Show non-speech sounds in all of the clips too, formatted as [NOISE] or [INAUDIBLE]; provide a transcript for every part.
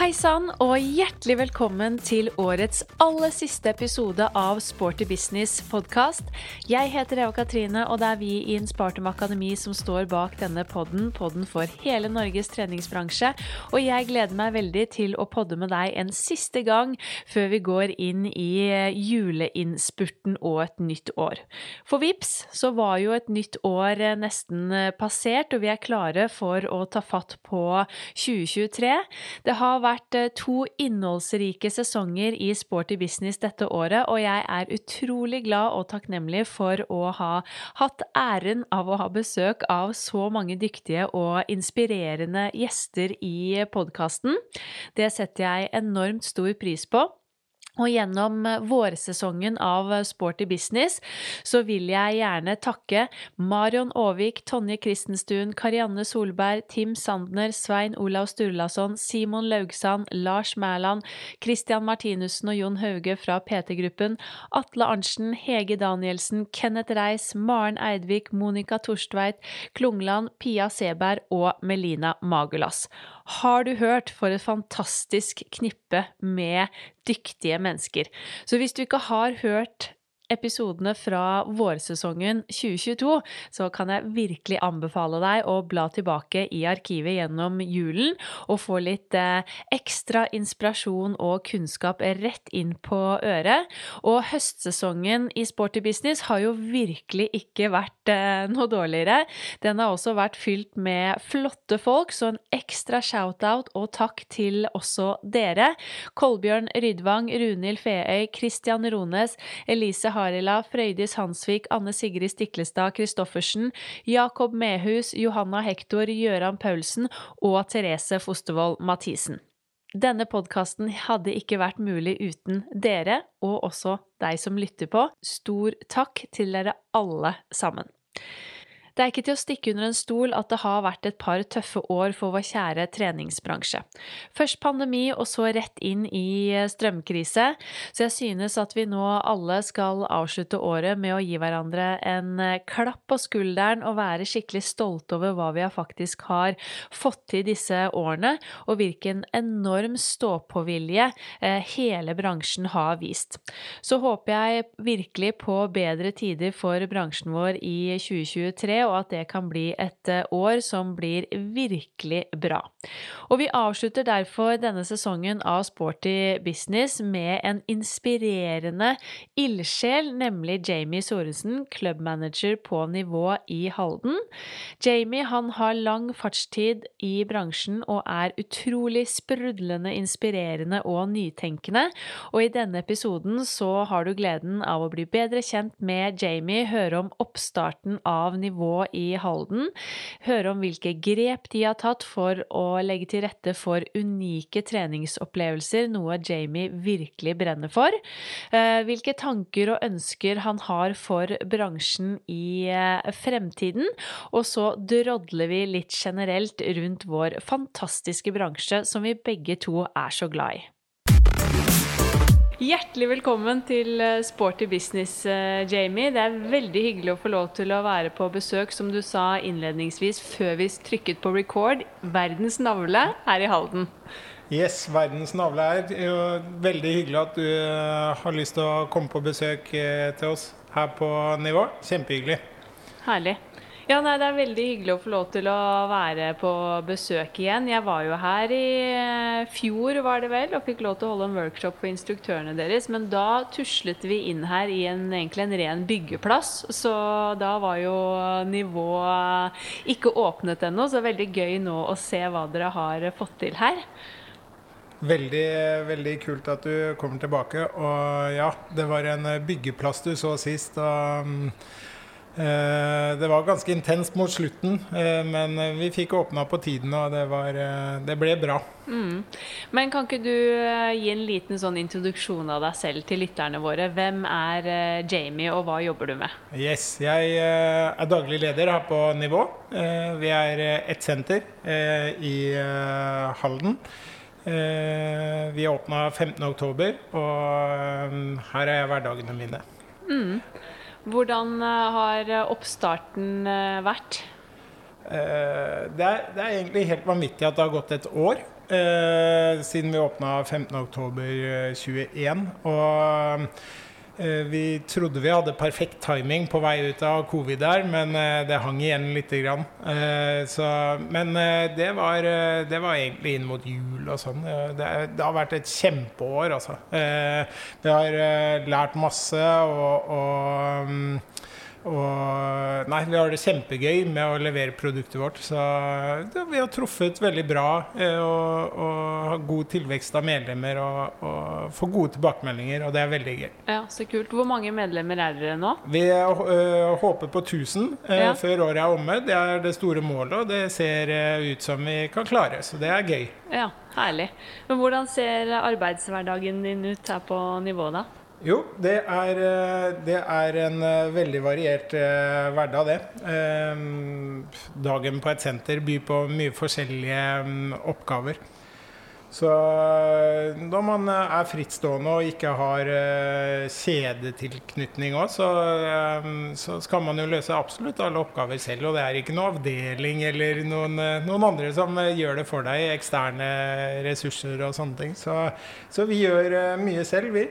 Hei sann, og hjertelig velkommen til årets aller siste episode av Sporty Business podkast. Jeg heter Eva Katrine, og det er vi i Inspartum Akademi som står bak denne podden, podden for hele Norges treningsbransje. Og jeg gleder meg veldig til å podde med deg en siste gang før vi går inn i juleinnspurten og et nytt år. For vips, så var jo et nytt år nesten passert, og vi er klare for å ta fatt på 2023. Det har vært vært eh, to innholdsrike sesonger i Sporty business dette året, og jeg er utrolig glad og takknemlig for å ha hatt æren av å ha besøk av så mange dyktige og inspirerende gjester i podkasten. Det setter jeg enormt stor pris på. Og gjennom eh, vårsesongen av eh, Sporty business så vil jeg gjerne takke Marion Aavik, Tonje Christenstuen, Karianne Solberg, Tim Sandner, Svein Olav Sturlason, Simon Laugsand, Lars Mæland, Christian Martinussen og Jon Hauge fra PT-gruppen, Atle Arntzen, Hege Danielsen, Kenneth Reis, Maren Eidvik, Monica Torstveit, Klungland, Pia Seberg og Melina Magulas. Har du hørt for et fantastisk knippe med dyktige mennesker? Så hvis du ikke har hørt episodene fra vårsesongen 2022, så kan jeg virkelig anbefale deg å bla tilbake i arkivet gjennom julen og få litt eh, ekstra inspirasjon og kunnskap rett inn på øret. Og høstsesongen i Sporty Business har jo virkelig ikke vært eh, noe dårligere. Den har også vært fylt med flotte folk, så en ekstra shout-out og takk til også dere. Kolbjørn Rydvang, Runhild Feøy, Christian Rones, Elise Harald Harila, Frøydis Hansvik, Anne Sigrid Stiklestad Christoffersen, Jakob Mehus, Johanna Hektor, Gøran Paulsen og Therese Fostervoll Mathisen. Denne podkasten hadde ikke vært mulig uten dere, og også deg som lytter på. Stor takk til dere alle sammen. Det er ikke til å stikke under en stol at det har vært et par tøffe år for vår kjære treningsbransje. Først pandemi, og så rett inn i strømkrise, så jeg synes at vi nå alle skal avslutte året med å gi hverandre en klapp på skulderen og være skikkelig stolte over hva vi faktisk har fått til disse årene, og hvilken enorm ståpåvilje eh, hele bransjen har vist. Så håper jeg virkelig på bedre tider for bransjen vår i 2023 og at det kan bli et eh, år som blir virkelig bra. Og vi avslutter derfor denne sesongen av Sporty Business med en inspirerende ildsjel, nemlig Jamie Sorensen, klubbmanager på nivå i Halden. Jamie han har lang fartstid i bransjen og er utrolig sprudlende inspirerende og nytenkende, og i denne episoden så har du gleden av å bli bedre kjent med Jamie, høre om oppstarten av nivå i Halden. Høre om hvilke grep de har tatt for å legge til rette for unike treningsopplevelser, noe Jamie virkelig brenner for. Eh, hvilke tanker og ønsker han har for bransjen i eh, fremtiden. Og så drodler vi litt generelt rundt vår fantastiske bransje som vi begge to er så glad i. Hjertelig velkommen til eh, Sporty business, eh, Jamie. Det er veldig hyggelig å få lov til å være på besøk, som du sa innledningsvis før vi trykket på record, verdens navle her i Halden. Yes, verdens navle er veldig hyggelig at du eh, har lyst til å komme på besøk til oss her på nivå. Kjempehyggelig. Herlig. Ja, nei, Det er veldig hyggelig å få lov til å være på besøk igjen. Jeg var jo her i eh, fjor var det vel, og fikk lov til å holde en workshop for instruktørene deres. Men da tuslet vi inn her i en, egentlig en ren byggeplass. Så da var jo nivået ikke åpnet ennå. Så det er veldig gøy nå å se hva dere har fått til her. Veldig, veldig kult at du kommer tilbake. Og ja, det var en byggeplass du så sist. og mm, det var ganske intenst mot slutten, eh, men vi fikk åpna på tiden, og det, var, eh, det ble bra. Mm. Men kan ikke du gi en liten sånn introduksjon av deg selv til lytterne våre? Hvem er Jamie, og hva jobber du med? Yes, Jeg er daglig leder her på Nivå. Vi er ett senter i Halden. Vi åpna 15.10, og her er jeg hverdagene mine. Mm. Hvordan eh, har eh, oppstarten eh, vært? Det er, det er, egentlig helt vanvittig at det har gått et år. siden vi åpna 15.10.21. Og vi trodde vi hadde perfekt timing på vei ut av covid der, men eh, det hang igjen lite grann. Eh, så, men eh, det var, eh, det var egentlig inn mot jul og sånn. Eh, Det, det har vært et kjempeår, altså. Eh, vi har eh, lært masse og, og mm, og nei, vi har det kjempegøy med å levere produktet vårt. Så det, vi har truffet veldig bra eh, og, og har god tilvekst av medlemmer og, og får gode tilbakemeldinger, og det er veldig gøy. Ja, Så kult. Hvor mange medlemmer er dere nå? Vi eh, håper på 1000 eh, Ja. før året er omme. Det er det store målet, og det ser ut som vi kan klare. Så det er gøy. Ja, herlig. Men hvordan ser arbeidshverdagen din ut her på nivå, da? Jo, det er, eh, det er en eh, veldig variert eh, hverdag, det. Dagen på et senter byr på mye forskjellige mm, oppgaver. Så eh, når man eh, er frittstående og ikke har eh, kjedetilknytning òg, så, så skal man jo løse absolutt alle oppgaver selv. Og det er ikke noen avdeling eller noen, noen andre som gjør det for deg, eksterne ressurser og sånne ting. Så, så vi gjør mye selv, vi.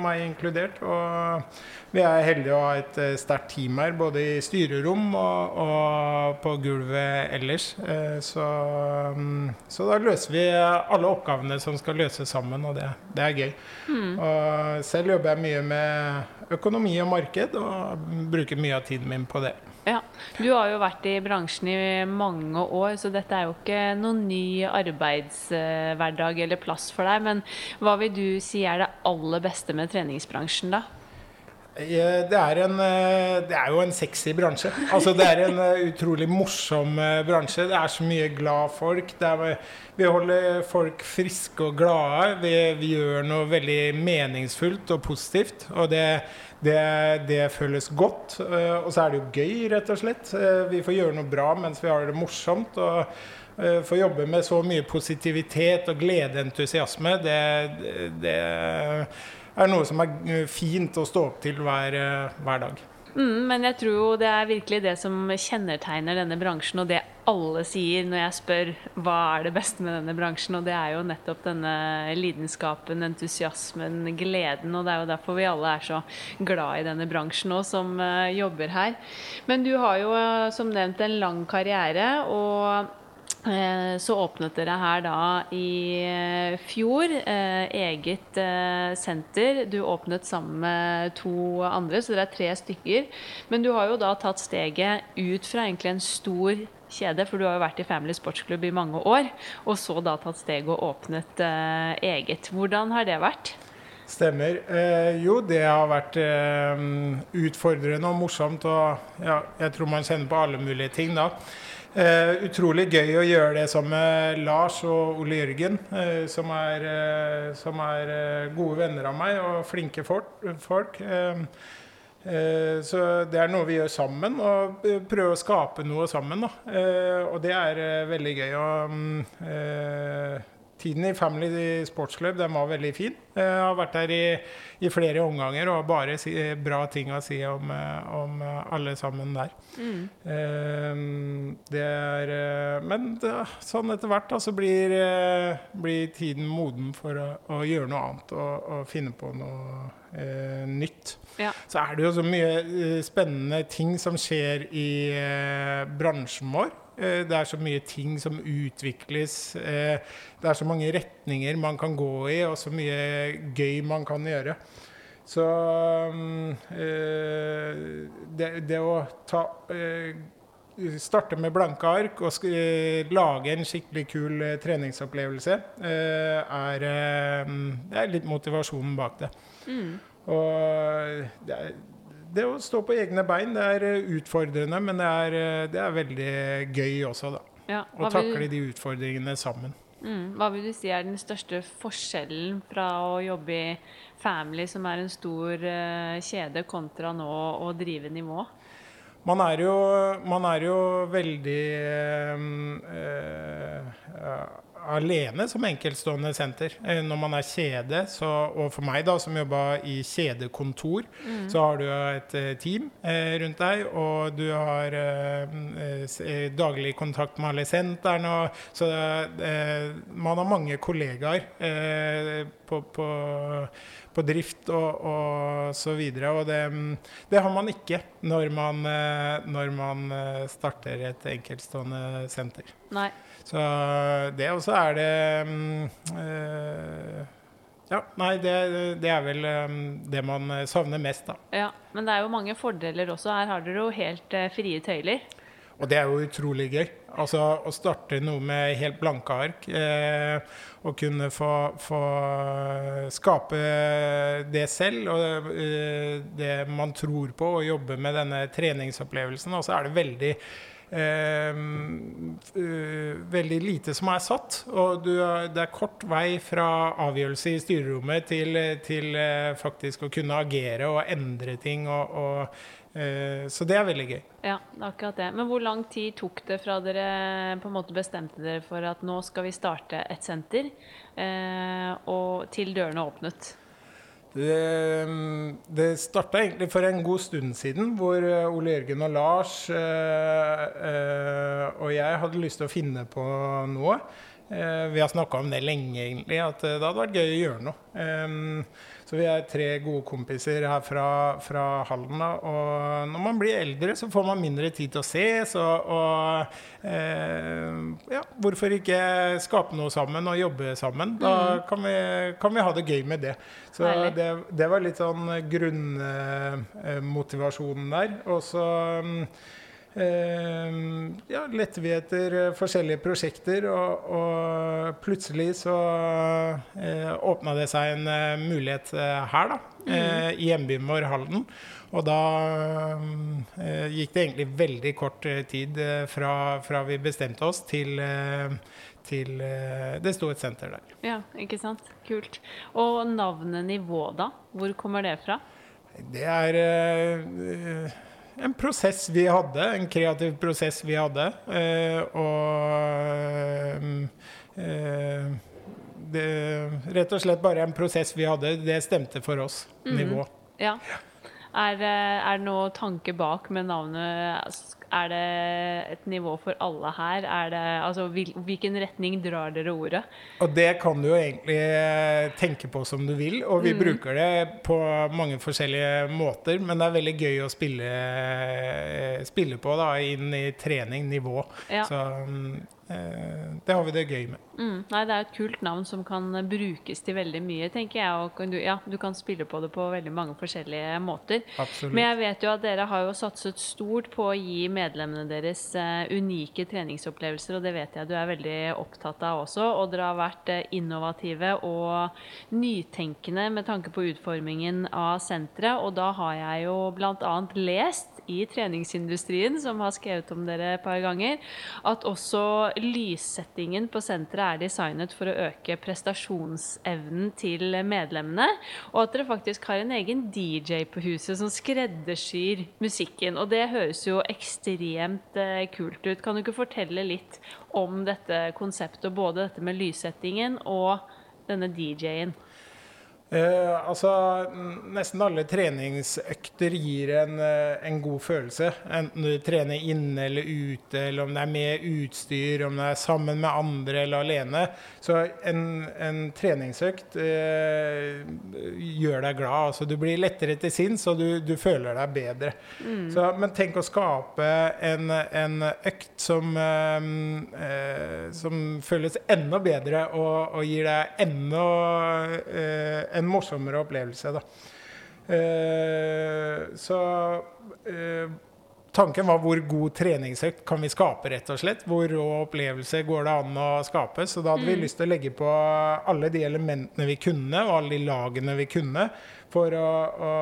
Meg inkludert. Og vi er heldige å ha et eh, sterkt team her, både i styrerom og, og på gulvet ellers. Eh, Så, mm, så da løser vi alle oppgavene som skal løses sammen, og det, det er gøy. Og selv jobber jeg mye med økonomi og marked, og bruker mye av tiden min på det. Ja, Du har jo vært i bransjen i mange år, så dette er jo ikke noen ny arbeidshverdag eller plass for deg. Men hva vil du si er det aller beste med treningsbransjen, da? Det er, en, eh, det er jo en sexy bransje. Altså, det er en eh, utrolig morsom eh, bransje. Det er så mye glad folk. Er, vi holder folk friske og glade. Vi, vi gjør noe veldig meningsfullt og positivt. Og det, det, det føles godt. Og så er det jo gøy, rett og slett. Vi får gjøre noe bra mens vi har det morsomt. og eh, Få jobbe med så mye positivitet og glede og entusiasme, det, det er noe som er eh, fint å stå opp til hver, eh, hver dag. Mm, men jeg tror jo det er virkelig det som kjennetegner denne bransjen, og det alle sier når jeg spør hva er det beste med denne bransjen, og det er jo nettopp denne lidenskapen, entusiasmen, gleden, og det er jo derfor vi alle er så glad i denne bransjen òg, som eh, jobber her. Men du har jo som nevnt en lang karriere, og Så åpnet dere her da i eh, fjor eh, eget eh, senter. Du åpnet sammen med to andre, så dere er tre stykker. Men du har jo da tatt steget ut fra egentlig en stor kjede, for du har jo vært i Family Sportsklubb i mange år, og så da tatt steget og åpnet eh, eget. Hvordan har det vært? Stemmer. Eh, jo, det har vært eh, utfordrende og morsomt, og ja, jeg tror man kjenner på alle mulige ting da. Eh, utrolig gøy å gjøre det sammen med Lars og Ole Jørgen, eh, som er, eh, som er gode venner av meg og flinke folk. så det er noe vi gjør sammen, og prøver å skape noe sammen. Og det er veldig gøy. Og, mm, eh, tiden i Family Sportsklubb den var veldig fin. Jeg har vært der i, i flere omganger og har bare si, bra ting å si om, eh, om eh, alle sammen der. Mm. det er eh, Men sånn etter hvert da, så blir, eh, blir tiden moden for å, å gjøre noe annet og, og finne på noe eh, nytt. Ja. Så er det jo så mye eh, spennende ting som skjer i eh, bransjen vår. Eh, det er så mye ting som utvikles. Eh, det er så mange retninger man kan gå i, og så mye gøy man kan gjøre. Så mm, eh, det, det å ta Starte med blanke ark og lage en skikkelig kul treningsopplevelse er, eh, det er litt motivasjonen bak det. Og det, er, det å stå på egne bein det er eh, utfordrende, men det er, eh, det er veldig gøy også, da. Ja, Å takle de utfordringene sammen. mm, hva vil du si er den største forskjellen fra å jobbe i Family, som er en stor uh, kjede, kontra nå å drive nivå? Man er jo, man er jo veldig uh, eh, alene som enkeltstående senter. Eh, når man er kjede, så, og for meg da, som jobba i kjedekontor, mm. så har du et eh, team eh, rundt deg, og du har eh, daglig kontakt med alle sentrene. Så man har mange kollegaer på, på på drift og, og så videre. Og det, det, har man ikke når man, når man starter et enkeltstående senter. Nei. Så det også er det øh, ja, nei, det, det, er vel det man savner mest, da. Ja, Men det er jo mange fordeler også. Her har dere jo helt uh, frie tøyler. Og det er jo utrolig gøy. Altså å starte noe med helt blanke ark. Eh, og kunne få, få, skape det selv, og eh, det man tror på, og jobbe med denne treningsopplevelsen. Og så er det veldig Eh, eh, veldig lite som er satt. Og du, det er kort vei fra avgjørelse i styrerommet til, til eh, faktisk å kunne agere og endre ting. Og, og, så det er veldig gøy. Ja, akkurat det. Men hvor lang tid tok det fra dere på en måte bestemte dere for at nå skal vi starte et senter, og til dørene åpnet? Det, det starta egentlig for en god stund siden, hvor eh, Ole Jørgen og Lars øh, øh, og jeg hadde lyst til å finne på noe. Eh, vi har snakka om det lenge, egentlig, at eh, det hadde vært gøy å gjøre noe. Eh, så vi er tre gode kompiser her fra, fra Halden. Og når man blir eldre, så får man mindre tid til å ses. Og, og eh, ja, hvorfor ikke skape noe sammen og jobbe sammen? Da mm. kan, vi, kan, vi, ha det gøy med det. Så det, det, var litt sånn grunnmotivasjonen der. Og så Eh, ja, letter vi etter eh, forskjellige prosjekter, og, og plutselig så eh, åpna det seg en uh, mulighet her, da. Mm. Uh, I hjembyen vår, Halden. Og da gikk det egentlig veldig kort tid fra, fra, vi bestemte oss, til, til det sto et senter der. Ja, ikke sant. Kult. Og navnet Nivå, da? Hvor kommer det fra? Det er en prosess vi hadde, en kreativ prosess vi hadde. Eh, og eh, det, rett og slett bare en prosess vi hadde. Det stemte for oss, mm. nivå. Ja. Er, er, det noe tanke bak med navnet? Er det et nivå for alle her? Det, altså, hvilken retning drar dere ordet? Og Det kan du jo egentlig eh, tenke på som du vil, og vi mm. bruker det på mange forskjellige måter. Men det er veldig gøy å spille, eh, spille på da, inn i trening, nivå. Ja. Så mm, det har vi det gøy med. Mm, nei, Det er et kult navn som kan brukes til veldig mye, tenker jeg. Og du, ja, du kan spille på det på veldig mange forskjellige måter. Absolutt. Men jeg vet jo at dere har jo satset stort på å gi medlemmene deres uh, unike treningsopplevelser, og det vet jeg du er veldig opptatt av også. Og dere har vært uh, innovative og nytenkende med tanke på utformingen av senteret. Og da har jeg jo bl.a. lest i treningsindustrien, som har skrevet om dere et par ganger, at også lyssettingen på senteret er designet for å øke prestasjonsevnen til medlemmene, og at dere faktisk har en egen DJ på huset som skreddersyr musikken. Og det høres jo ekstremt eh, kult ut. Kan du ikke fortelle litt om dette konseptet, både dette med lyssettingen og denne DJ-en? Eh, altså, Nesten alle treningsøkter gir en, eh, en, god følelse. Enten du trener inne eller ute, eller om det er med utstyr, om det er sammen med andre eller alene. Så en, en treningsøkt eh, gjør deg glad. Altså, du blir lettere til sinns, og du, du føler deg bedre. Mm. Så, men tenk å skape en, en økt som, eh, som føles enda bedre og, og gir deg enda eh, en morsommere opplevelse. Da. Uh, så uh, tanken var hvor god treningsøkt kan vi skape, rett og slett. Hvor rå opplevelse går det an å skape. Så da hadde mm. vi lyst til å legge på alle de elementene vi kunne, og alle de lagene vi kunne, for å, å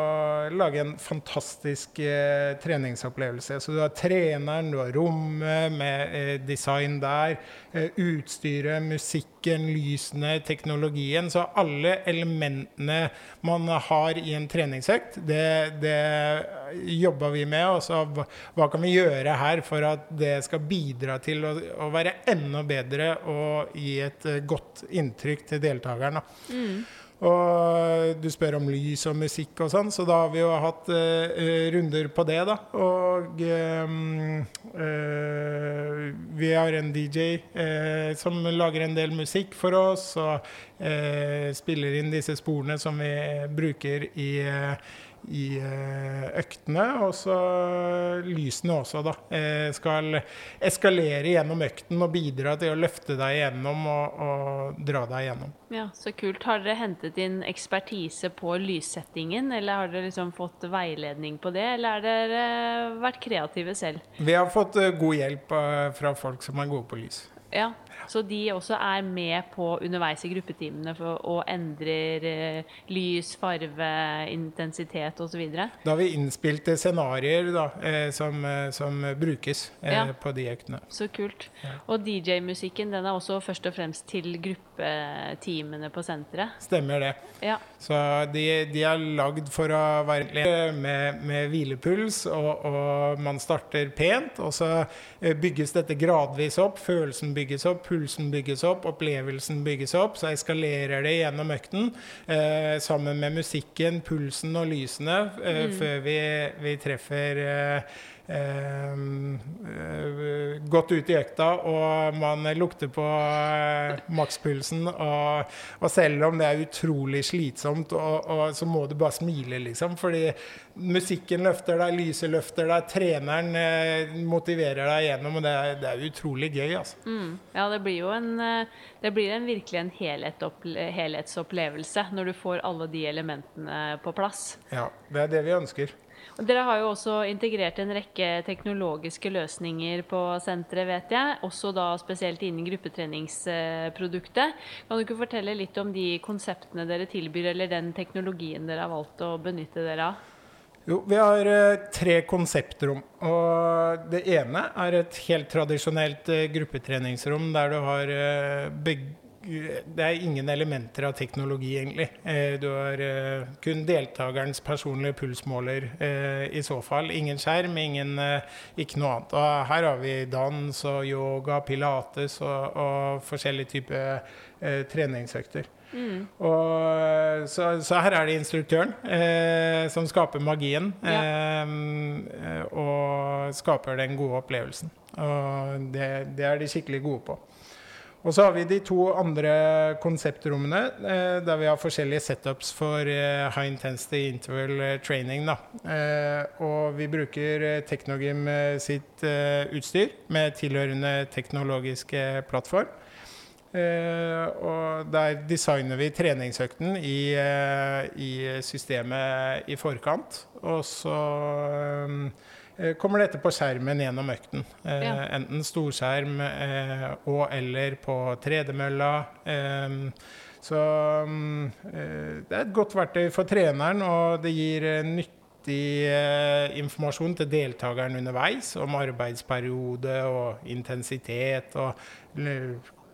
lage en fantastisk eh, treningsopplevelse. Så du har treneren, du har rommet med eh, design der, eh, utstyret, musikken, lysene, teknologien. Så alle elementene man har i en treningsøkt, det, det jobber vi med. Og så hva, kan vi gjøre her for at det skal bidra til å, å være enda bedre og gi et eh, godt inntrykk til deltakeren. Mm. Og du spør om lys og musikk og sånn, så da har vi jo hatt uh, runder på det, da. Og um, uh, vi har en DJ uh, som lager en del musikk for oss, og spiller inn disse sporene som vi bruker i i eh, øktene. Og så lysene også, da. Eh, skal eskalere gjennom økten og bidra til å løfte deg gjennom og, og dra deg gjennom. Ja, Så kult. Har dere hentet inn ekspertise på lyssettingen, eller har dere liksom fått veiledning på det, eller har dere vært kreative selv? Vi har fått eh, god hjelp fra folk som er gode på lys. Ja, så de også er med på underveis i gruppetimene for, og endrer eh, lys, farve, intensitet osv.? Da har vi innspilte scenarioer eh, som, eh, som, brukes eh, ja. på de øktene. Så kult. Ja. Og DJ-musikken den er også først og fremst til gruppetimene på senteret? Stemmer det. Ja. Så de, de, er lagd for å være med, med hvilepuls, og, og man starter pent. Og så eh, bygges dette gradvis opp. Følelsen bygges opp pulsen bygges opp, opplevelsen bygges opp. Så eskalerer det gjennom økten eh, sammen med musikken, pulsen og lysene eh, mm. før vi, vi treffer eh, Ehm, eh, gått ut i økta, og man lukter på eh, makspulsen. Og, og, selv om det er utrolig slitsomt, og, og, så må du bare smile, liksom. Fordi musikken løfter deg, lyset løfter deg, treneren eh, motiverer deg gjennom. Og det er, det er utrolig gøy, altså. Mm. Ja, det blir jo en, det blir en virkelig en helhetsopplevelse når du får alle de elementene på plass. Ja, det er det vi ønsker. Dere har jo også integrert en rekke teknologiske løsninger på senteret, vet jeg. Også da spesielt innen gruppetreningsproduktet. Kan du ikke fortelle litt om de konseptene dere tilbyr, eller den teknologien dere har valgt å benytte dere av? Jo, vi har uh, tre konseptrom. Og det ene er et helt tradisjonelt uh, gruppetreningsrom der du har uh, det er ingen elementer av teknologi, egentlig. Eh, du har eh, kun deltakerens personlige pulsmåler eh, i så fall. Ingen skjerm, ingen, ikke noe annet. Og her har vi dans og yoga, pilates og, og forskjellige typer treningsøkter. Mm. Og, så, så, her er det instruktøren eh, som skaper magien. Ja. Eh, og skaper den gode opplevelsen. Og det, det er de skikkelig gode på. Og så har vi de to andre konseptrommene eh, der vi har forskjellige setups for eh, high intensity interval eh, training. Da. Eh, og vi bruker eh, Teknogym eh, sitt utstyr med tilhørende teknologiske plattform. og der designer vi treningsøkten i, i systemet i forkant. Og så kommer dette på skjermen gjennom økten. Eh, ja. Enten storskjerm eh, og eller på tredemølla. Så det er et godt verktøy for treneren, og det gir nyttig informasjon til deltakeren underveis om arbeidsperiode og intensitet og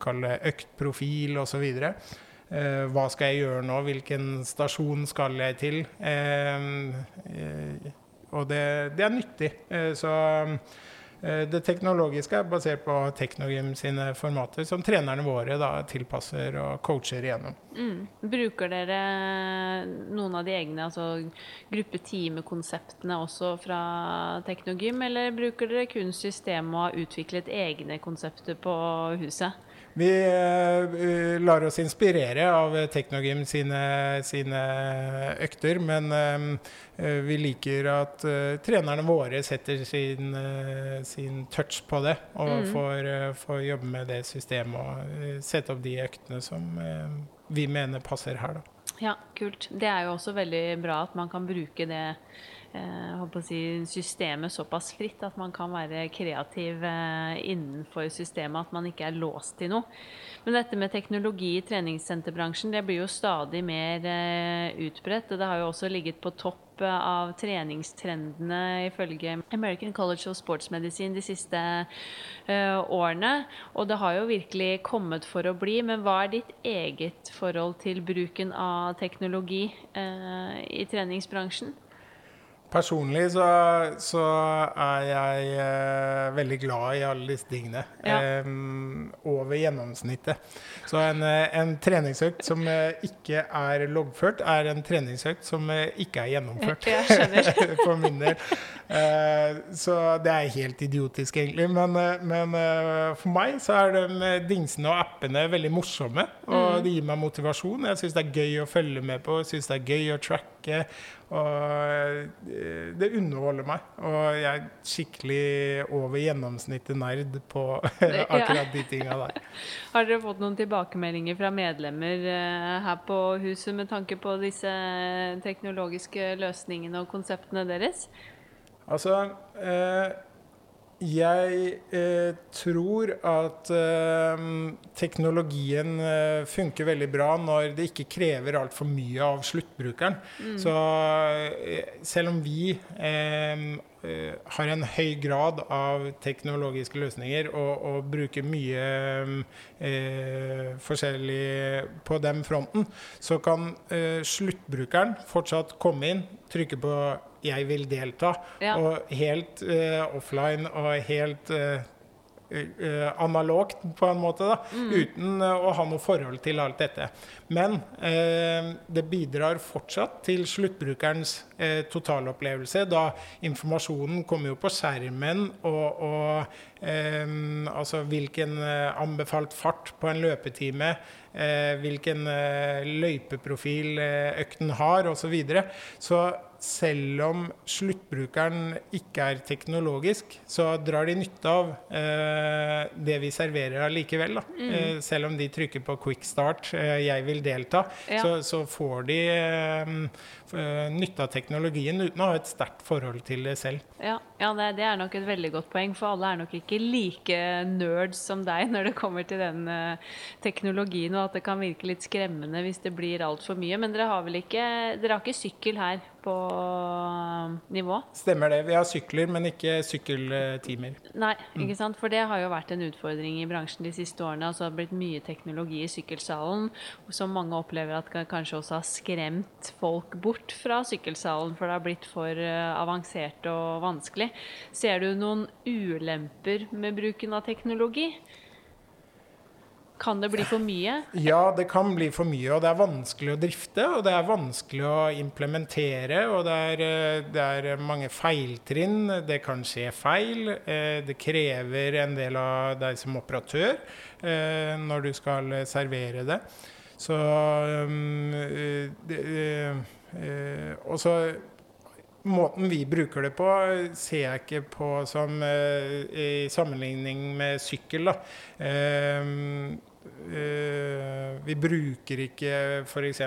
kalle øktprofil osv. Eh, hva skal jeg gjøre nå? Hvilken stasjon skal jeg til? Eh, og det, det er nyttig. Eh, så eh, det teknologiske er basert på Teknogym sine formater, som trenerne våre da tilpasser og coacher igjennom. Mm. Bruker dere noen av de egne altså gruppe-time-konseptene også fra Teknogym, eller bruker dere kun systemet og har utviklet egne konsepter på huset? Vi uh, lar oss inspirere av Teknogym sine, sine økter, men uh, vi liker at uh, trenerne våre setter sin, sin, touch på det, og mm. får, får, jobbe med det systemet og sette opp de øktene som vi mener passer her. Da. Ja, kult. Det er jo også veldig bra at man kan bruke det si, systemet såpass fritt at man kan være kreativ eh, innenfor systemet, at man ikke er låst til noe. Men dette med teknologi i treningssenterbransjen det blir jo stadig mer eh, utbredt. og Det har jo også ligget på topp av treningstrendene ifølge American College of Sports Medicine de siste årene. Og det har jo virkelig kommet for å bli. Men hva er ditt eget forhold til bruken av teknologi i treningsbransjen? Personlig så, så, er jeg eh, veldig glad i alle disse tingene. Ja. Eh, over gjennomsnittet. Så en, eh, en, treningsøkt som eh, ikke er loggført, er en treningsøkt som eh, ikke er gjennomført. [LAUGHS] For min del. Eh, så det er helt idiotisk, egentlig. Men, men for meg så er de dingsene og appene veldig morsomme. Og mm. det gir meg motivasjon. Jeg syns det er gøy å følge med på, jeg syns det er gøy å tracke. Og det underholder meg. Og jeg er skikkelig over gjennomsnittet nerd på [LAUGHS] akkurat de tinga der. [LAUGHS] Har dere fått noen tilbakemeldinger fra medlemmer eh, her på huset med tanke på disse teknologiske løsningene og konseptene deres? Altså eh, jeg eh, tror at eh, teknologien eh, funker veldig bra når det ikke krever altfor mye av sluttbrukeren. Mm. Så eh, selv om vi eh, eh, har en høy grad av teknologiske løsninger og, og bruker mye forskjellig på den fronten, så kan sluttbrukeren fortsatt komme inn, trykke på jeg vil delta. Ja. Og helt uh, offline og helt uh, uh, analogt, på en måte, da, mm. uten å ha noe forhold til alt dette. Men det bidrar fortsatt til sluttbrukerens totalopplevelse, da informasjonen kommer jo på skjermen, og, og altså hvilken anbefalt fart på en løpetime hvilken løypeprofil økten har, osv. Så, videre. så selv om sluttbrukeren ikke er teknologisk, så drar de nytte av eh, det vi serverer allikevel. Mm. Eh, selv om de trykker på 'quick start', eh, 'jeg vil delta', ja. så, så, får de eh, nytte av teknologien uten å ha et sterkt forhold til det selv. Ja, ja det, det, er nok et veldig godt poeng, for alle er nok ikke like nerds som deg når det kommer til den uh, teknologien, og at det kan virke litt skremmende hvis det blir altfor mye. Men dere har vel ikke, dere har ikke sykkel her på uh, nivå? Stemmer det. Vi har sykler, men ikke sykkeltimer. Nei, mm. ikke sant. For det har jo vært en utfordring i bransjen de siste årene. Altså det har blitt mye teknologi i sykkelsalen som mange opplever at kanskje også har skremt folk bort bort fra sykkelsalen, for det har blitt for uh, avansert og vanskelig. Ser du noen ulemper med bruken av teknologi? Kan det bli for mye? Ja, det kan bli for mye. Og det er vanskelig å drifte, og det er vanskelig å implementere. Og det er, eh, det er mange feiltrinn. Det kan skje feil. Eh, det krever en del av deg som operatør når du skal servere det. Så um, det, Eh, og så Måten vi bruker det på, ser jeg ikke på som eh, i sammenligning med sykkel. da. Eh, Uh, vi bruker ikke f.eks.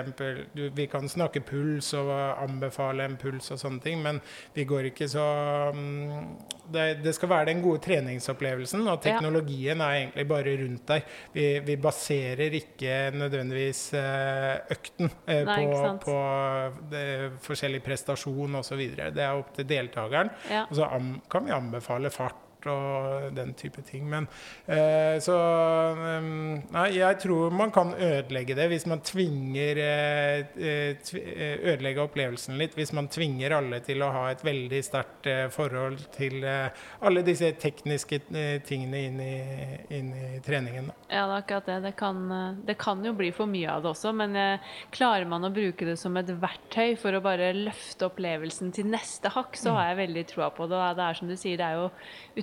Vi kan snakke puls og anbefale en puls og sånne ting, men vi går ikke så um, det, det, skal være den gode treningsopplevelsen, og teknologien er egentlig bare rundt der. Vi, vi baserer ikke nødvendigvis uh, økten uh, Nei, på, på det, forskjellig prestasjon osv. Det er opp til deltakeren. Ja. Og så kan vi anbefale fart og den type ting. Men eh, så um, Nei, jeg tror man kan ødelegge det hvis man tvinger eh, eh, eh, Ødelegge opplevelsen litt hvis man tvinger alle til å ha et veldig sterkt forhold til alle disse tekniske tingene inn i, inn i treningen. Ja, det er akkurat det. Det kan, det kan, jo bli for mye av det også, men klarer man å bruke det som et verktøy for å bare løfte opplevelsen til neste hakk, så har jeg veldig troa på det. Det er som du sier, det er jo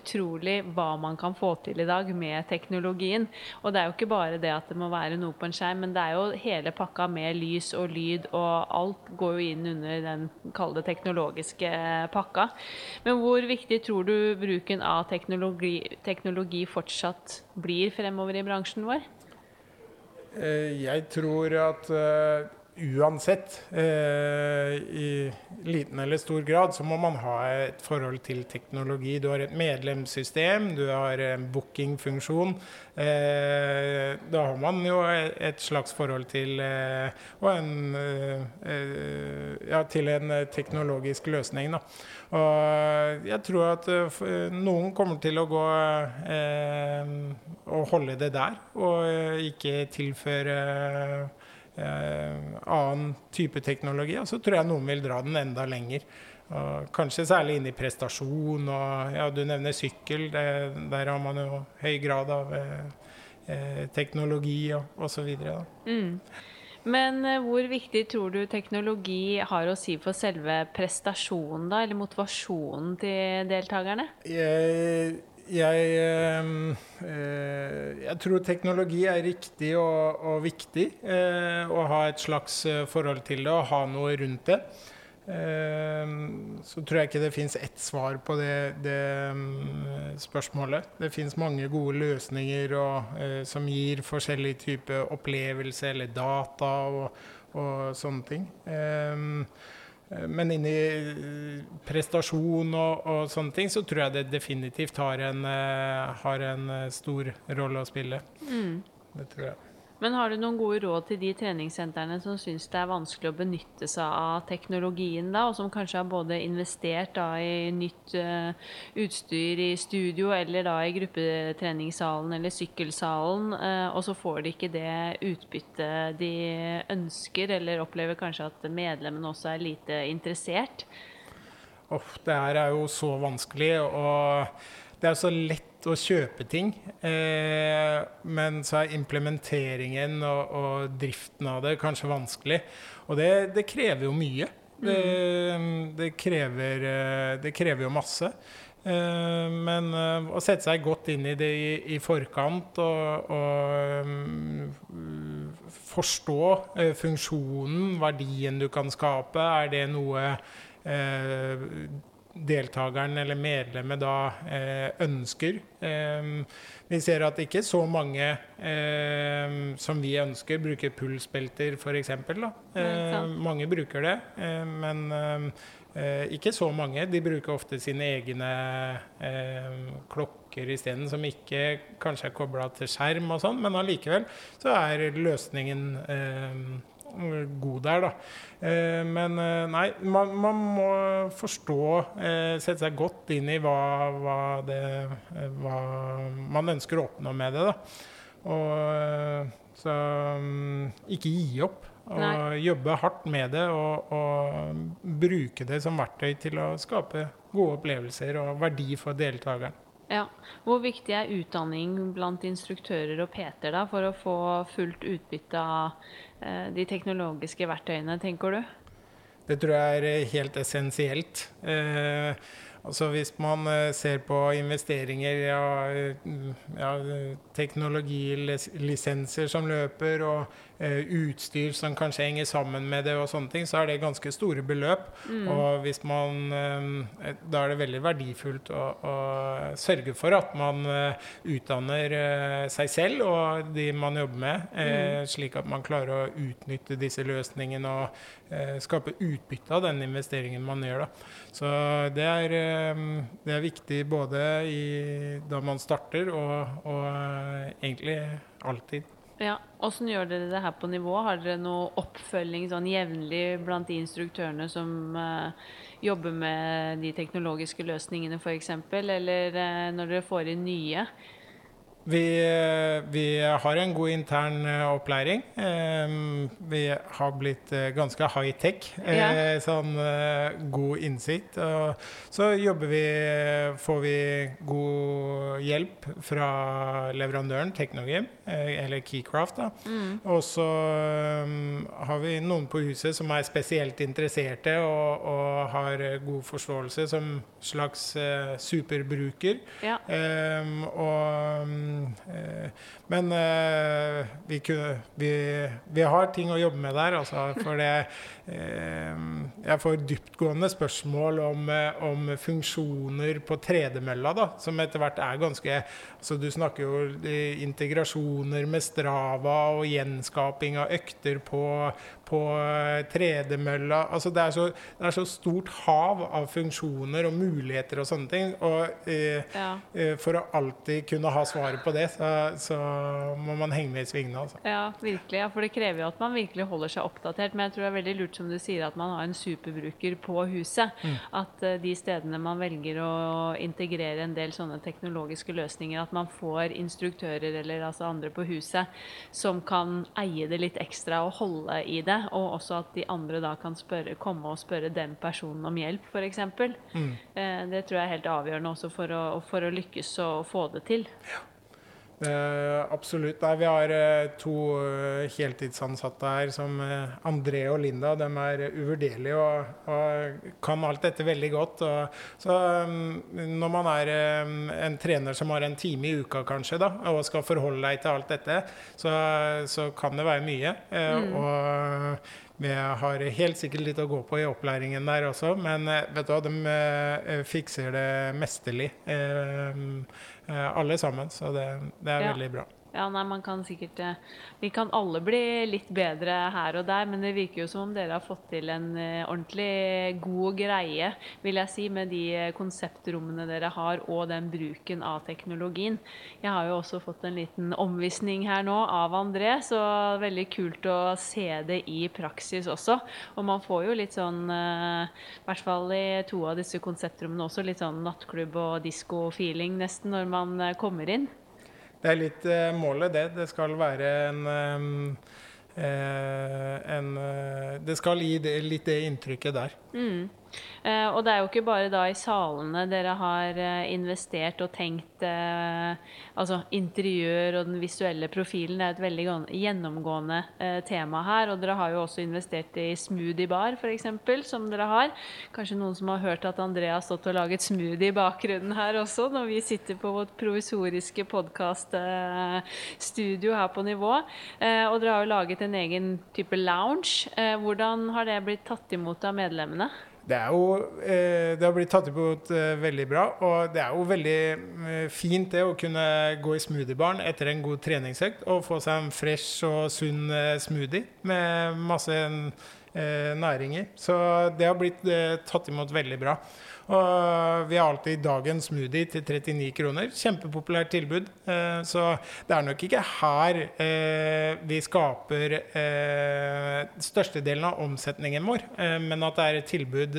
utrolig hva man kan få til i dag med teknologien. Og det er jo ikke bare det at det må være noe på en skjerm, men det er jo hele pakka med lys og lyd, og alt går jo inn under den kalde teknologiske pakka. Men hvor viktig tror du bruken av teknologi, teknologi fortsatt blir fremover i bransjen vår? Eh, jeg tror at eh, uansett, eh, i liten eller stor grad, så må man ha et forhold til teknologi. Du har et medlemssystem, du har en bookingfunksjon. Eh, da har man jo et slags forhold til, eh, en, ja, til en teknologisk løsning. Da. Og jeg tror at noen kommer til å gå og holde det der, og ikke tilføre annen type teknologi. Og så tror jeg noen vil dra den enda lenger. Og kanskje særlig inn i prestasjon. og ja, Du nevner sykkel. Det, der har man jo høy grad av eh, eh teknologi og osv. Mm. Men eh, hvor viktig tror du teknologi har å si for selve prestasjonen, da, eller motivasjonen til deltakerne? Jeg jeg, ehm, eh, jeg, tror teknologi er riktig og, og viktig. Eh, å ha et slags eh, forhold til det og ha noe rundt det. Så tror jeg ikke det fins ett svar på det, det ehm, spørsmålet. Det fins mange gode løsninger og, som gir forskjellige typer opplevelse eller data og, og sånne ting. Eh, men inni eh, prestasjon og, og, sånne ting, så tror jeg det definitivt har en, eh, har en stor rolle å spille. Mm. Det tror jeg. Men har du noen gode råd til de treningssentrene som syns det er vanskelig å benytte seg av teknologien, da, og som kanskje har både investert da, i nytt uh, utstyr i studio eller da i gruppetreningssalen eller sykkelsalen, uh, og så får de ikke det utbyttet de ønsker, eller opplever kanskje at medlemmene også er lite interessert? Oh, det her er jo så vanskelig, og det er så lett å kjøpe ting. Eh, men så er implementeringen og, og, driften av det kanskje vanskelig. Og det, det krever jo mye. Det, det, krever, eh, det, krever, jo masse. Eh, men eh, å sette seg godt inn i det i, i forkant og, og um, forstå eh, funksjonen, verdien du kan skape, er det noe deltakeren eller medlemmet da eh, ønsker. Eh, vi ser at ikke så mange eh, som vi ønsker, bruker pulsbelter f.eks. Eh, mange bruker det, men eh, ikke så mange. De bruker ofte sine egne klokker isteden, som ikke kanskje er kobla til skjerm og sånn, men allikevel så er løsningen god der, da. Eh, men eh, nei, man, man, må forstå, eh, sette seg godt inn i hva, hva, det, hva man ønsker å oppnå med det. da. Og så mm, ikke gi opp. Og Nei. jobbe hardt med det og, og, bruke det som verktøy til å skape gode opplevelser og verdi for deltakeren. Ja. Hvor viktig er utdanning blant instruktører og PT da, for å få fullt utbytte av de teknologiske verktøyene, tenker du? Det tror jeg er eh, helt essensielt. Eh, altså hvis man eh, ser på investeringer, ja, ja, teknologilisenser som løper, og Eh, utstyr som kanskje henger sammen med det, og sånne ting, så er det ganske store beløp. Mm. Og hvis man eh, Da er det veldig verdifullt å, å sørge for at man eh, utdanner seg selv og de man jobber med, mm. slik at man klarer å utnytte disse løsningene og skape utbytte av den investeringen man gjør. Da. Så det er, det er viktig både i, da man starter og, og egentlig alltid. Ja, Åssen gjør dere det her på nivå? Har dere noe oppfølging sånn jevnlig blant de instruktørene som uh, jobber med de teknologiske løsningene f.eks., eller uh, når dere får inn nye? Vi, vi, har en god intern eh, opplæring. Vi har blitt eh, ganske high-tech. Eh, ja. Sånn god innsikt. Og så jobber vi Får vi god hjelp fra leverandøren Teknogym, eller Keycraft. Da. Mm. Og så har vi noen på huset som er spesielt interesserte og, og har god forståelse som slags superbruker. Ja. og Eh, men eh, vi, kunne, vi, vi, har ting å jobbe med der. Altså, for det eh, Jeg får dyptgående spørsmål om, om funksjoner på tredemølla, da, som etter hvert er ganske altså, Du snakker jo integrasjoner med Strava og gjenskaping av økter på, på eh, tredemølla Altså det er, så, det er så stort hav av funksjoner og muligheter og sånne ting. Og eh, Ja. eh, for å alltid kunne ha svaret på det, så, så må man henge med i svingene. Altså. Ja, virkelig. Ja, for det krever jo at man virkelig holder seg oppdatert. Men jeg tror det er veldig lurt som du sier at man har en superbruker på huset. At eh, de stedene man velger å integrere en del sånne teknologiske løsninger, at man får instruktører eller altså andre på huset som kan eie det litt ekstra og holde i det. Og også at de andre da kan spørre, komme og spørre den personen om hjelp, f.eks. Eh, det tror jeg er helt avgjørende også for å, for å lykkes og få det til. Eh, absolutt. Nei, vi har uh, to uh, heltidsansatte her, som André og Linda. De er uvurderlige og, og kan alt dette veldig godt. Og, så um, når man er en trener som har en time i uka kanskje, da, og skal forholde deg til alt dette, så, så kan det være mye. Mm. Og vi har helt sikkert litt å gå på i opplæringen der også, men eh, vet du hva, de eh, fikser det mesterlig. eh, alle sammen, så det, det er Ja. veldig bra. Ja, nei, man kan sikkert eh, Vi kan alle bli litt bedre her og der, men det virker jo som om dere har fått til en eh, ordentlig god greie, vil jeg si, med de eh, konseptrommene dere har, og den bruken av teknologien. Jeg har jo også fått en liten omvisning her nå av André, så veldig kult å se det i praksis også. Og man får jo litt sånn, i hvert fall i to av disse konseptrommene også, litt sånn nattklubb og disko-feeling nesten når man kommer inn. Det er litt eh, målet, det. Det skal være en, eh, eh, en Det skal gi det, litt det inntrykket der. Mm. Eh, og det er jo ikke bare da i salene dere har eh, investert og tenkt eh, altså interiør og den visuelle profilen. Er et veldig gjennomgående tema her. Og dere har jo også investert i smoothiebar, f.eks., som dere har. Kanskje noen som har hørt at Andrea har stått og laget smoothie i bakgrunnen her også, når vi sitter på vårt provisoriske podkaststudio her på nivå. Og dere har jo laget en egen type lounge. Hvordan har det blitt tatt imot av medlemmene? Det er jo eh, Det har blitt tatt imot eh, veldig bra. Og det er jo veldig eh, fint det å kunne gå i smoothiebaren etter en god treningsøkt og få seg en fresh og sunn smoothie med masse næringer. Så det har blitt tatt imot veldig bra. Og vi har alltid dagens smoothie til 39 kroner. Kjempepopulært tilbud. Eh, så det er nok ikke her eh, vi skaper eh, størstedelen av omsetningen vår, men at det er et tilbud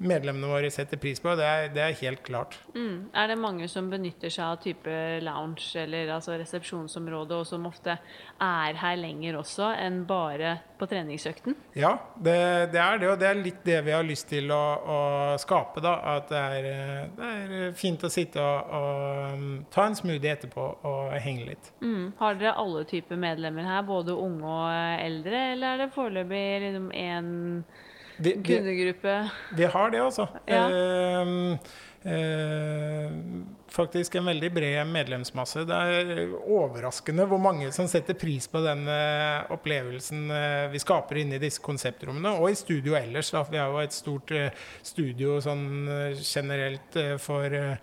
medlemmene våre setter pris på, det er, det er helt klart. Mm. Er det mange som benytter seg av type lounge eller altså resepsjonsområde, og som ofte er her lenger også enn bare på treningsøkten? Ja, det, det er det, og det er litt det vi har lyst til å, å skape. da, At det er, det er fint å sitte og, og um, ta en smoothie etterpå og henge litt. Mm. Har dere alle typer medlemmer her, både unge og eh, eldre, eller er det foreløpig liksom vi, kundegruppe? vi har det, altså. Ja. Uh, eh, faktisk en veldig bred medlemsmasse. Det er overraskende hvor mange som setter pris på den eh, opplevelsen eh, vi skaper inne i disse konseptrommene, og i studio ellers. Da. Vi har jo et stort eh, studio sånn eh, generelt eh, for, eh,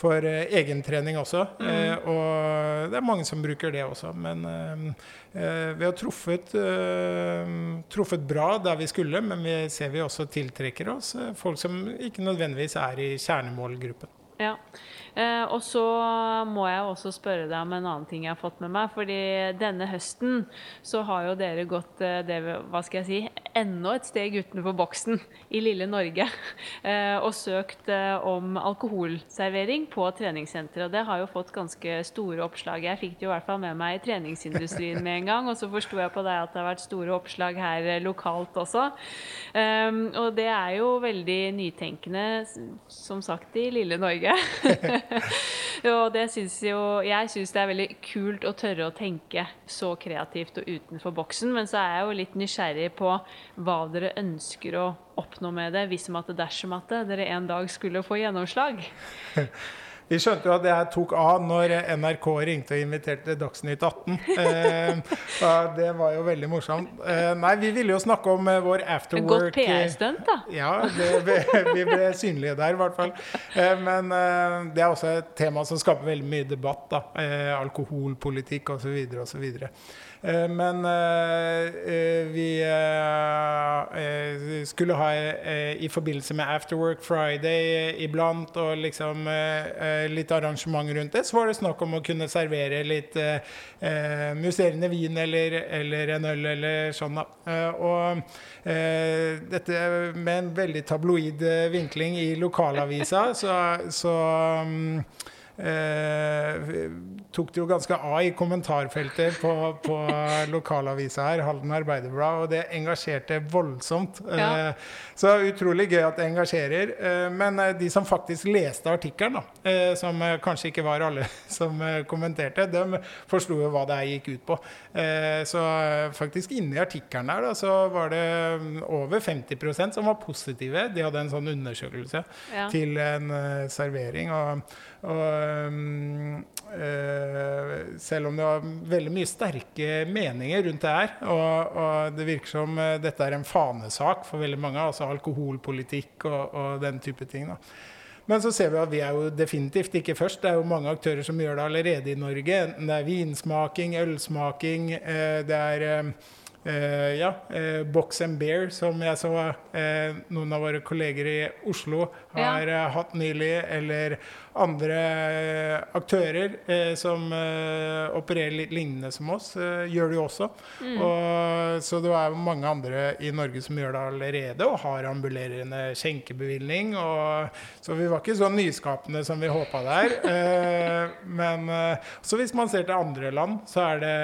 for eh, egentrening også. Eh, og det er mange som bruker det også. Men eh, eh, vi har truffet, eh, truffet bra der vi skulle, men vi ser vi også tiltrekker oss eh, folk som ikke nødvendigvis er i kjernemålgruppen. Ja. Eh, og så må jeg også spørre deg om en annen ting jeg har fått med meg. fordi denne høsten så har jo dere gått eh, det, hva skal jeg si, enda et steg utenfor boksen i lille Norge. [LAUGHS] Eh, og søkt om alkoholservering på treningssenteret. Og det har jo fått ganske store oppslag. Jeg fikk det jo i hvert fall med meg i treningsindustrien med en gang. Og så forsto jeg på deg at det har vært store oppslag her lokalt også. Um, og det er jo veldig nytenkende, som sagt, i lille Norge. [LAUGHS] [LAUGHS] og det syns jo Jeg syns det er veldig kult å tørre å tenke så kreativt og utenfor boksen, men så er jeg jo litt nysgjerrig på hva dere ønsker å oppnå med det, hvis som at dersom at dere en dag skulle få gjennomslag. [LAUGHS] Vi skjønte jo at det her tok av når NRK ringte og inviterte Dagsnytt 18. Eh, [LAUGHS] det var jo veldig morsomt. Eh, nei, vi ville jo snakke om eh, vår afterwork. Godt PR-stunt, da. Ja, det, [LAUGHS] vi ble synlige der, i hvert fall. Eh, men eh, det er også et tema som skaper veldig mye debatt. da. Eh, alkoholpolitikk osv. osv. Eh, men eh, vi eh, skulle ha i forbindelse med Afterwork Friday iblant og liksom litt arrangement rundt det, så var det snakk om å kunne servere litt musserende vin eller, eller, en øl eller sånn. da. Og dette med en veldig tabloid vinkling i lokalavisa, så, så um, eh, tok det jo ganske av i kommentarfeltet på, på [LAUGHS] lokalavisa her, Halden Arbeiderblad, og det engasjerte voldsomt. Ja. Eh, så utrolig gøy at det engasjerer. Eh, men eh, de som faktisk leste artikkelen, eh, som eh, kanskje ikke var alle [LAUGHS] som kommenterte, de forsto jo hva det gikk ut på. så faktisk inni artikkelen der da, så var det mm, over 50% som var positive. De hadde en sånn undersøkelse ja. til en servering. og og, uh, selv om det var veldig mye sterke meninger rundt det her, og, og det virker som uh, dette er en fanesak for veldig mange, altså alkoholpolitikk og, og den type ting. da. Men så ser vi at vi er jo definitivt ikke først. Det er jo mange aktører som gjør det allerede i Norge. Enten det er vinsmaking, ølsmaking, uh, det er Uh, ja, uh, Box and Bear, som jeg så uh, noen av våre kolleger i Oslo har ja. hatt nylig. Eller andre aktører som opererer litt lignende som oss, gjør det jo også. Mm. Og, så det er mange andre i Norge som gjør det allerede, og har ambulerende skjenkebevilgning. Og, så vi var ikke så nyskapende som vi håpa der. [LAUGHS] men så hvis man ser til andre land, så er det,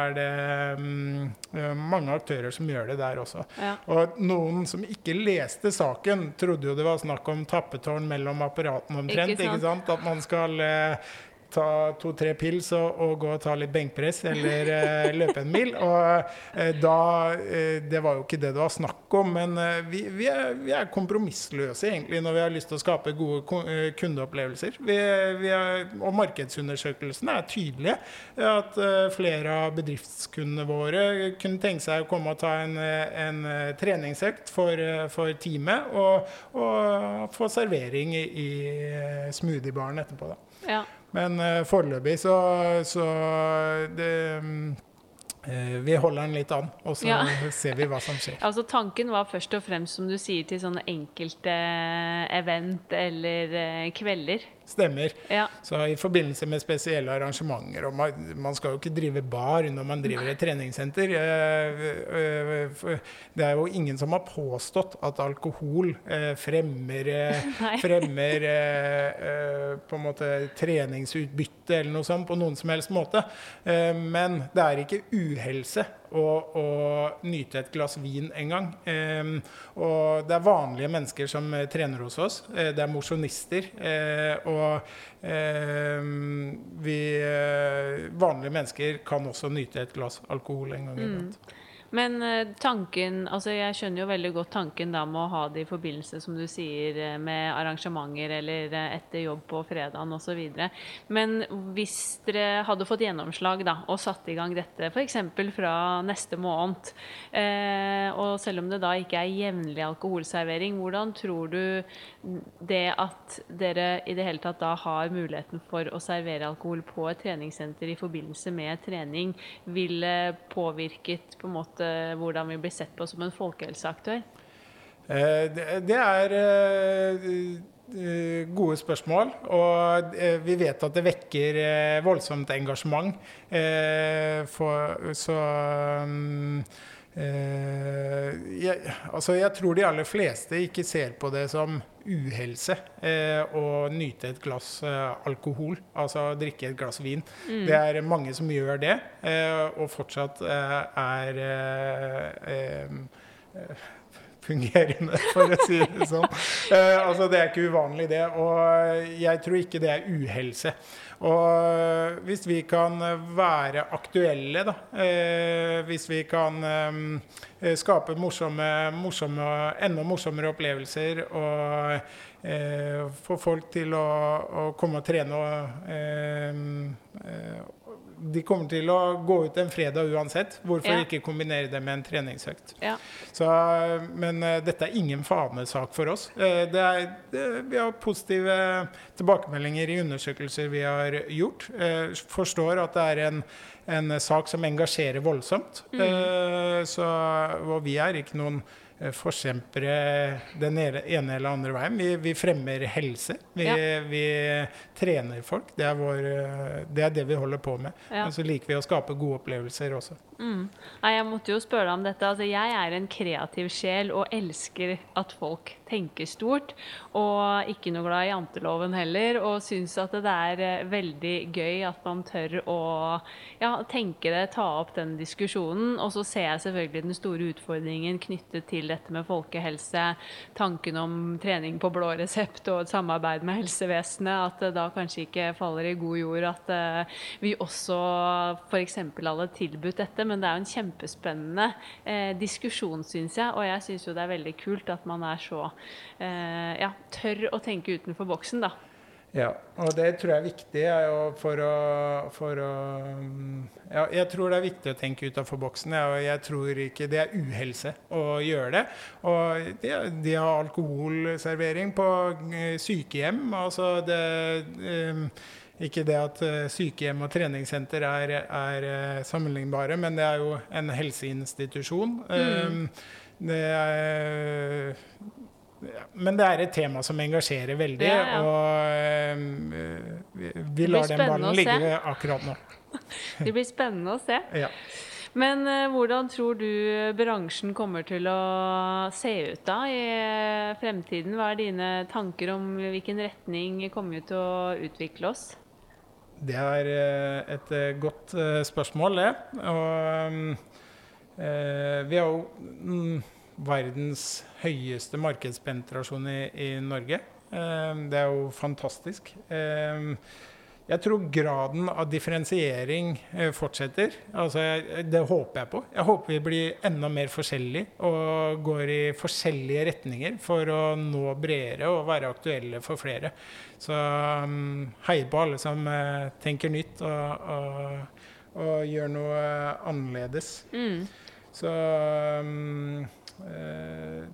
er det um, mange aktører som gjør det der også. Ja. Og noen som ikke leste saken, trodde jo det var snakk om tappetårn mellom apparatene omtrent. Ikke sant? Ikke sant? At man skal eh, ta to-tre pils og, og, gå og ta litt benkpress eller eh, løpe en mil. Og eh, da eh, Det var jo ikke det det var snakk om, men eh, vi, vi, er, vi, er, kompromissløse egentlig når vi har lyst til å skape gode kundeopplevelser. Vi, er, og markedsundersøkelsene er tydelige. At flere av bedriftskundene våre kunne tenke seg å komme og ta en, en treningsøkt for, for teamet, og, og, få servering i, i smoothiebaren etterpå. da. Ja. Men uh, foreløpig så, så det, uh, Vi holder den litt an, og så ja. [LAUGHS] ser vi hva som skjer. Altså Tanken var først og fremst, som du sier, til sånne enkelte event eller uh, kvelder. Stemmer. Ja. Så i forbindelse med spesielle arrangementer og man, man, skal jo ikke drive bar når man driver et treningssenter. Eh, eh, det er jo ingen som har påstått at alkohol eh, fremmer, [LAUGHS] fremmer på en måte treningsutbytte eller noe sånt på noen som helst måte. Men det er ikke uhelse å, å nyte et glass vin en gang. Eh, og det er vanlige mennesker som eh, trener hos oss. Eh, det er mosjonister. Eh, og vi vanlige mennesker kan også nyte et glass alkohol en gang iblant. Mm. Men eh, tanken altså Jeg skjønner jo veldig godt tanken da med å ha det i forbindelse som du sier, eh, med arrangementer eller eh, etter jobb på fredagen osv. Men hvis dere hadde fått gjennomslag da, og satt i gang dette f.eks. fra neste måned, og selv om det da ikke er jevnlig alkoholservering, hvordan tror du det at dere i det hele tatt da har muligheten for å servere alkohol på et treningssenter i forbindelse med trening, ville påvirket på en måte hvordan vi blir sett på som en folkehelseaktør? Eh, det er eh, eh, gode spørsmål. Og vi vet at det vekker voldsomt engasjement. så mm, jeg, altså jeg tror de aller fleste ikke ser på det som uhelse å nyte et glass alkohol, altså drikke et glass vin. Mm. Det er mange som gjør det, og fortsatt er fungerende, for å si det sånn. Eh, altså, det er ikke uvanlig, det. Og jeg tror ikke det er uhelse. Og hvis vi kan være aktuelle, da eh, Hvis vi kan eh, skape morsomme, morsomme, enda morsommere opplevelser og eh, få folk til å, å komme og trene og eh, eh, de kommer til å gå ut en fredag uansett. Hvorfor ja. ikke kombinere det med en treningsøkt? Ja. Så, men uh, dette er ingen fanesak for oss. Uh, det er, det, vi har positive tilbakemeldinger i undersøkelser vi har gjort. Uh, forstår at det er en, en sak som engasjerer voldsomt. Mm. Så, og vi er ikke noen forkjempere den ene eller andre veien. Vi, vi fremmer helse. Vi, ja. vi, trener folk. Det er, vår, eh, det er, det vi holder på med. Ja. Men så liker vi å skape gode opplevelser også. Mm. Jeg måtte jo spørre deg om dette. Altså, jeg er en kreativ sjel og elsker at folk tenker stort. Og ikke noe glad i janteloven heller. Og syns at det er eh, veldig gøy at man tør å ja, tenke det, ta opp den diskusjonen. Og så ser jeg selvfølgelig den store utfordringen knyttet til dette med folkehelse, tanken om trening på blå resept og et samarbeid med helsevesenet, at det da kanskje ikke faller i god jord at uh, vi også f.eks. hadde tilbudt dette. Men det er jo en kjempespennende eh, diskusjon, syns jeg. Og jeg syns jo det er veldig kult at man er så ja, tør å tenke utenfor boksen, da. Ja, og det tror jeg er viktig for å, for å ja, Jeg tror det er viktig å tenke utenfor boksen. Ja, og jeg tror ikke det er uhelse å gjøre det. Og de, de har alkoholservering på eh, sykehjem. Altså det um, ikke det at eh, sykehjem og treningssenter er, er, sammenlignbare, men det er jo en helseinstitusjon. Mm. Um, det er men det er et tema som engasjerer veldig, ja, ja. og uh, vi, vi lar den ballen ligge akkurat nå. [LAUGHS] det blir spennende å se. Ja. Men uh, hvordan tror du bransjen kommer til å se ut da i fremtiden? Hva er dine tanker om hvilken retning kommer vi til å utvikle oss? Det er et godt spørsmål, det. Og um, vi har jo mm, verdens høyeste markedspenetrasjon i, i Norge. Eh, det er jo fantastisk. Eh, jeg tror graden av differensiering eh, fortsetter. Altså, det håper jeg på. Jeg håper vi blir enda mer forskjellige og går i forskjellige retninger for å nå bredere og være aktuelle for flere. Så um, hei på alle som uh, tenker nytt og, og, og, gjør noe annerledes. Mm. Så Eh,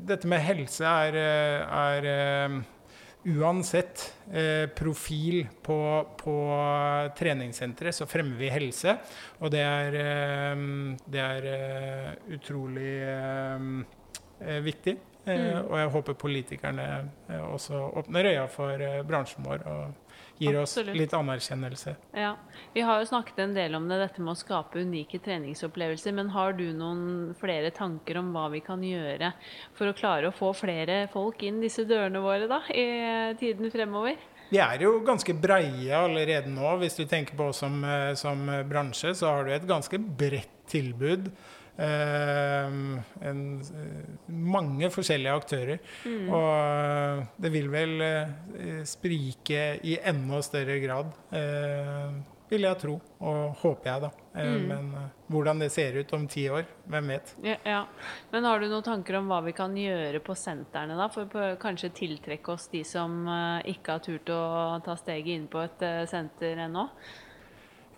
dette med helse er, eh, er eh, uansett profil på, på treningssenteret, så fremmer vi helse. Og det er, det er utrolig viktig. Mm. Og jeg håper politikerne også åpner øya for bransjen vår. og gir Absolutt. oss litt anerkjennelse. Ja. Vi har jo snakket en del om det, dette med å skape unike treningsopplevelser. Men har du noen flere tanker om hva vi kan gjøre for å klare å få flere folk inn disse dørene våre da, i tiden fremover? Vi er jo ganske breie allerede nå. Hvis du tenker på oss som, eh, som bransje, så har du et ganske bredt tilbud. Uh, en, mange forskjellige aktører. Mm. Og eh, det vil vel sprike i enda større grad, vil jeg tro. Og håper jeg, da. Mm. Men hvordan det ser ut om ti år, hvem vet. Ja, ja. Men har du noen tanker om hva vi kan gjøre på sentrene, da? For på, kanskje tiltrekke oss de som ikke har turt å ta steget inn på et senter ennå?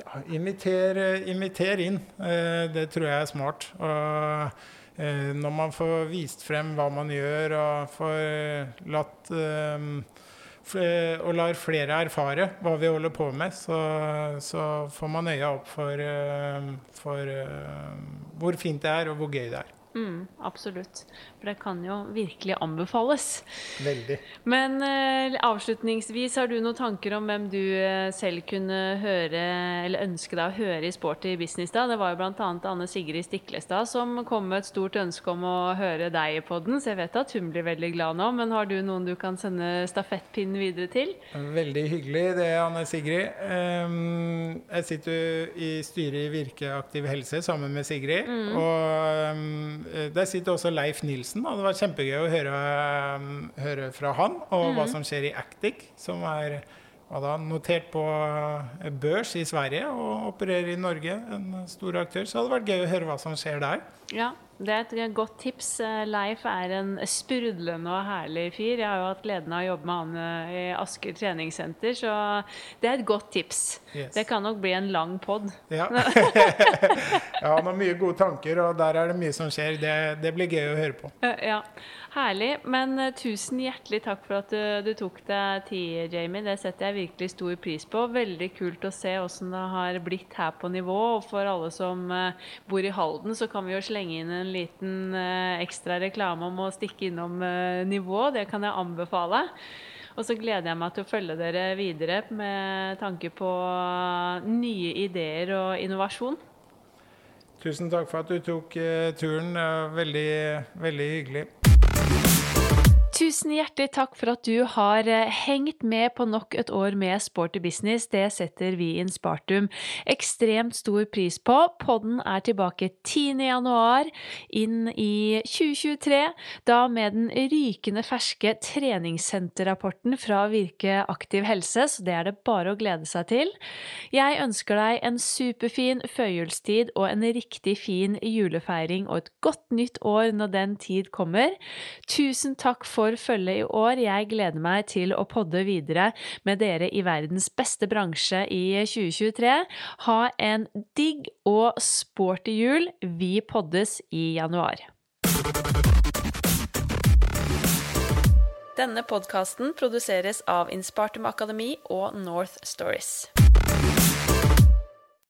Ja, inviter, inviter, inn. Eh, det tror jeg er smart. Og eh, når man får vist frem hva man gjør, og får latt eh, og lar flere erfare hva vi holder på med, så, så får man øya opp for, for hvor fint det er, og hvor gøy det er. Mm, absolutt. For det kan jo virkelig anbefales. Veldig. Men eh, avslutningsvis, har du noen tanker om hvem du eh, selv kunne høre, eller ønske deg å høre i Sporty business? da? Det var jo bl.a. Anne Sigrid Stiklestad som kom med et stort ønske om å høre deg i podden, så jeg vet at hun blir veldig glad nå. Men har du noen du kan sende stafettpinnen videre til? Veldig hyggelig det, Anne Sigrid. Um, jeg sitter i styret i Virke aktiv helse sammen med Sigrid. Mm. og um, der sitter også Leif Nilsen. Og det var kjempegøy å høre, høre fra han og hva som skjer i Actic, som er da, notert på børs i Sverige og opererer i Norge, en stor aktør. Så det hadde vært gøy å høre hva som skjer der. Ja, det er et godt tips. Leif er en sprudlende og herlig fyr. Jeg har jo hatt gleden av å jobbe med han eh, i Asker treningssenter, så det er et godt tips. Yes. Det kan nok bli en lang pod. Ja. [LAUGHS] ja, han har mye gode tanker, og der er det mye som skjer. Det, det blir gøy å høre på. Ja, Herlig. Men uh, tusen hjertelig takk for at du, du, tok deg tid, Jamie. Det setter jeg virkelig stor pris på. Veldig kult å se åssen det har blitt her på nivå. Og for alle som bor i Halden, så kan vi jo slenge inn en liten uh, ekstra reklame om å stikke innom nivå. Det kan jeg anbefale. Og så gleder jeg meg til å følge dere videre med tanke på nye ideer og innovasjon. Tusen takk for at du tok turen. Veldig, veldig hyggelig. Tusen hjertelig takk for at du har eh, hengt med på nok et år med Sporty business. Det setter vi i Spartum ekstremt stor pris på. Podden er tilbake 10. januar inn i 2023, da med den rykende ferske treningssenterrapporten fra Virke aktiv helse, så det er det bare å glede seg til. Jeg ønsker deg en superfin førjulstid og en riktig fin julefeiring og et godt nytt år når den tid kommer. Tusen takk for for følget i år. Jeg gleder meg til å podde videre med dere i verdens beste bransje i 2023. Ha en digg og sporty jul. Vi poddes i januar. Denne podkasten produseres av Innspartum Akademi og North Stories.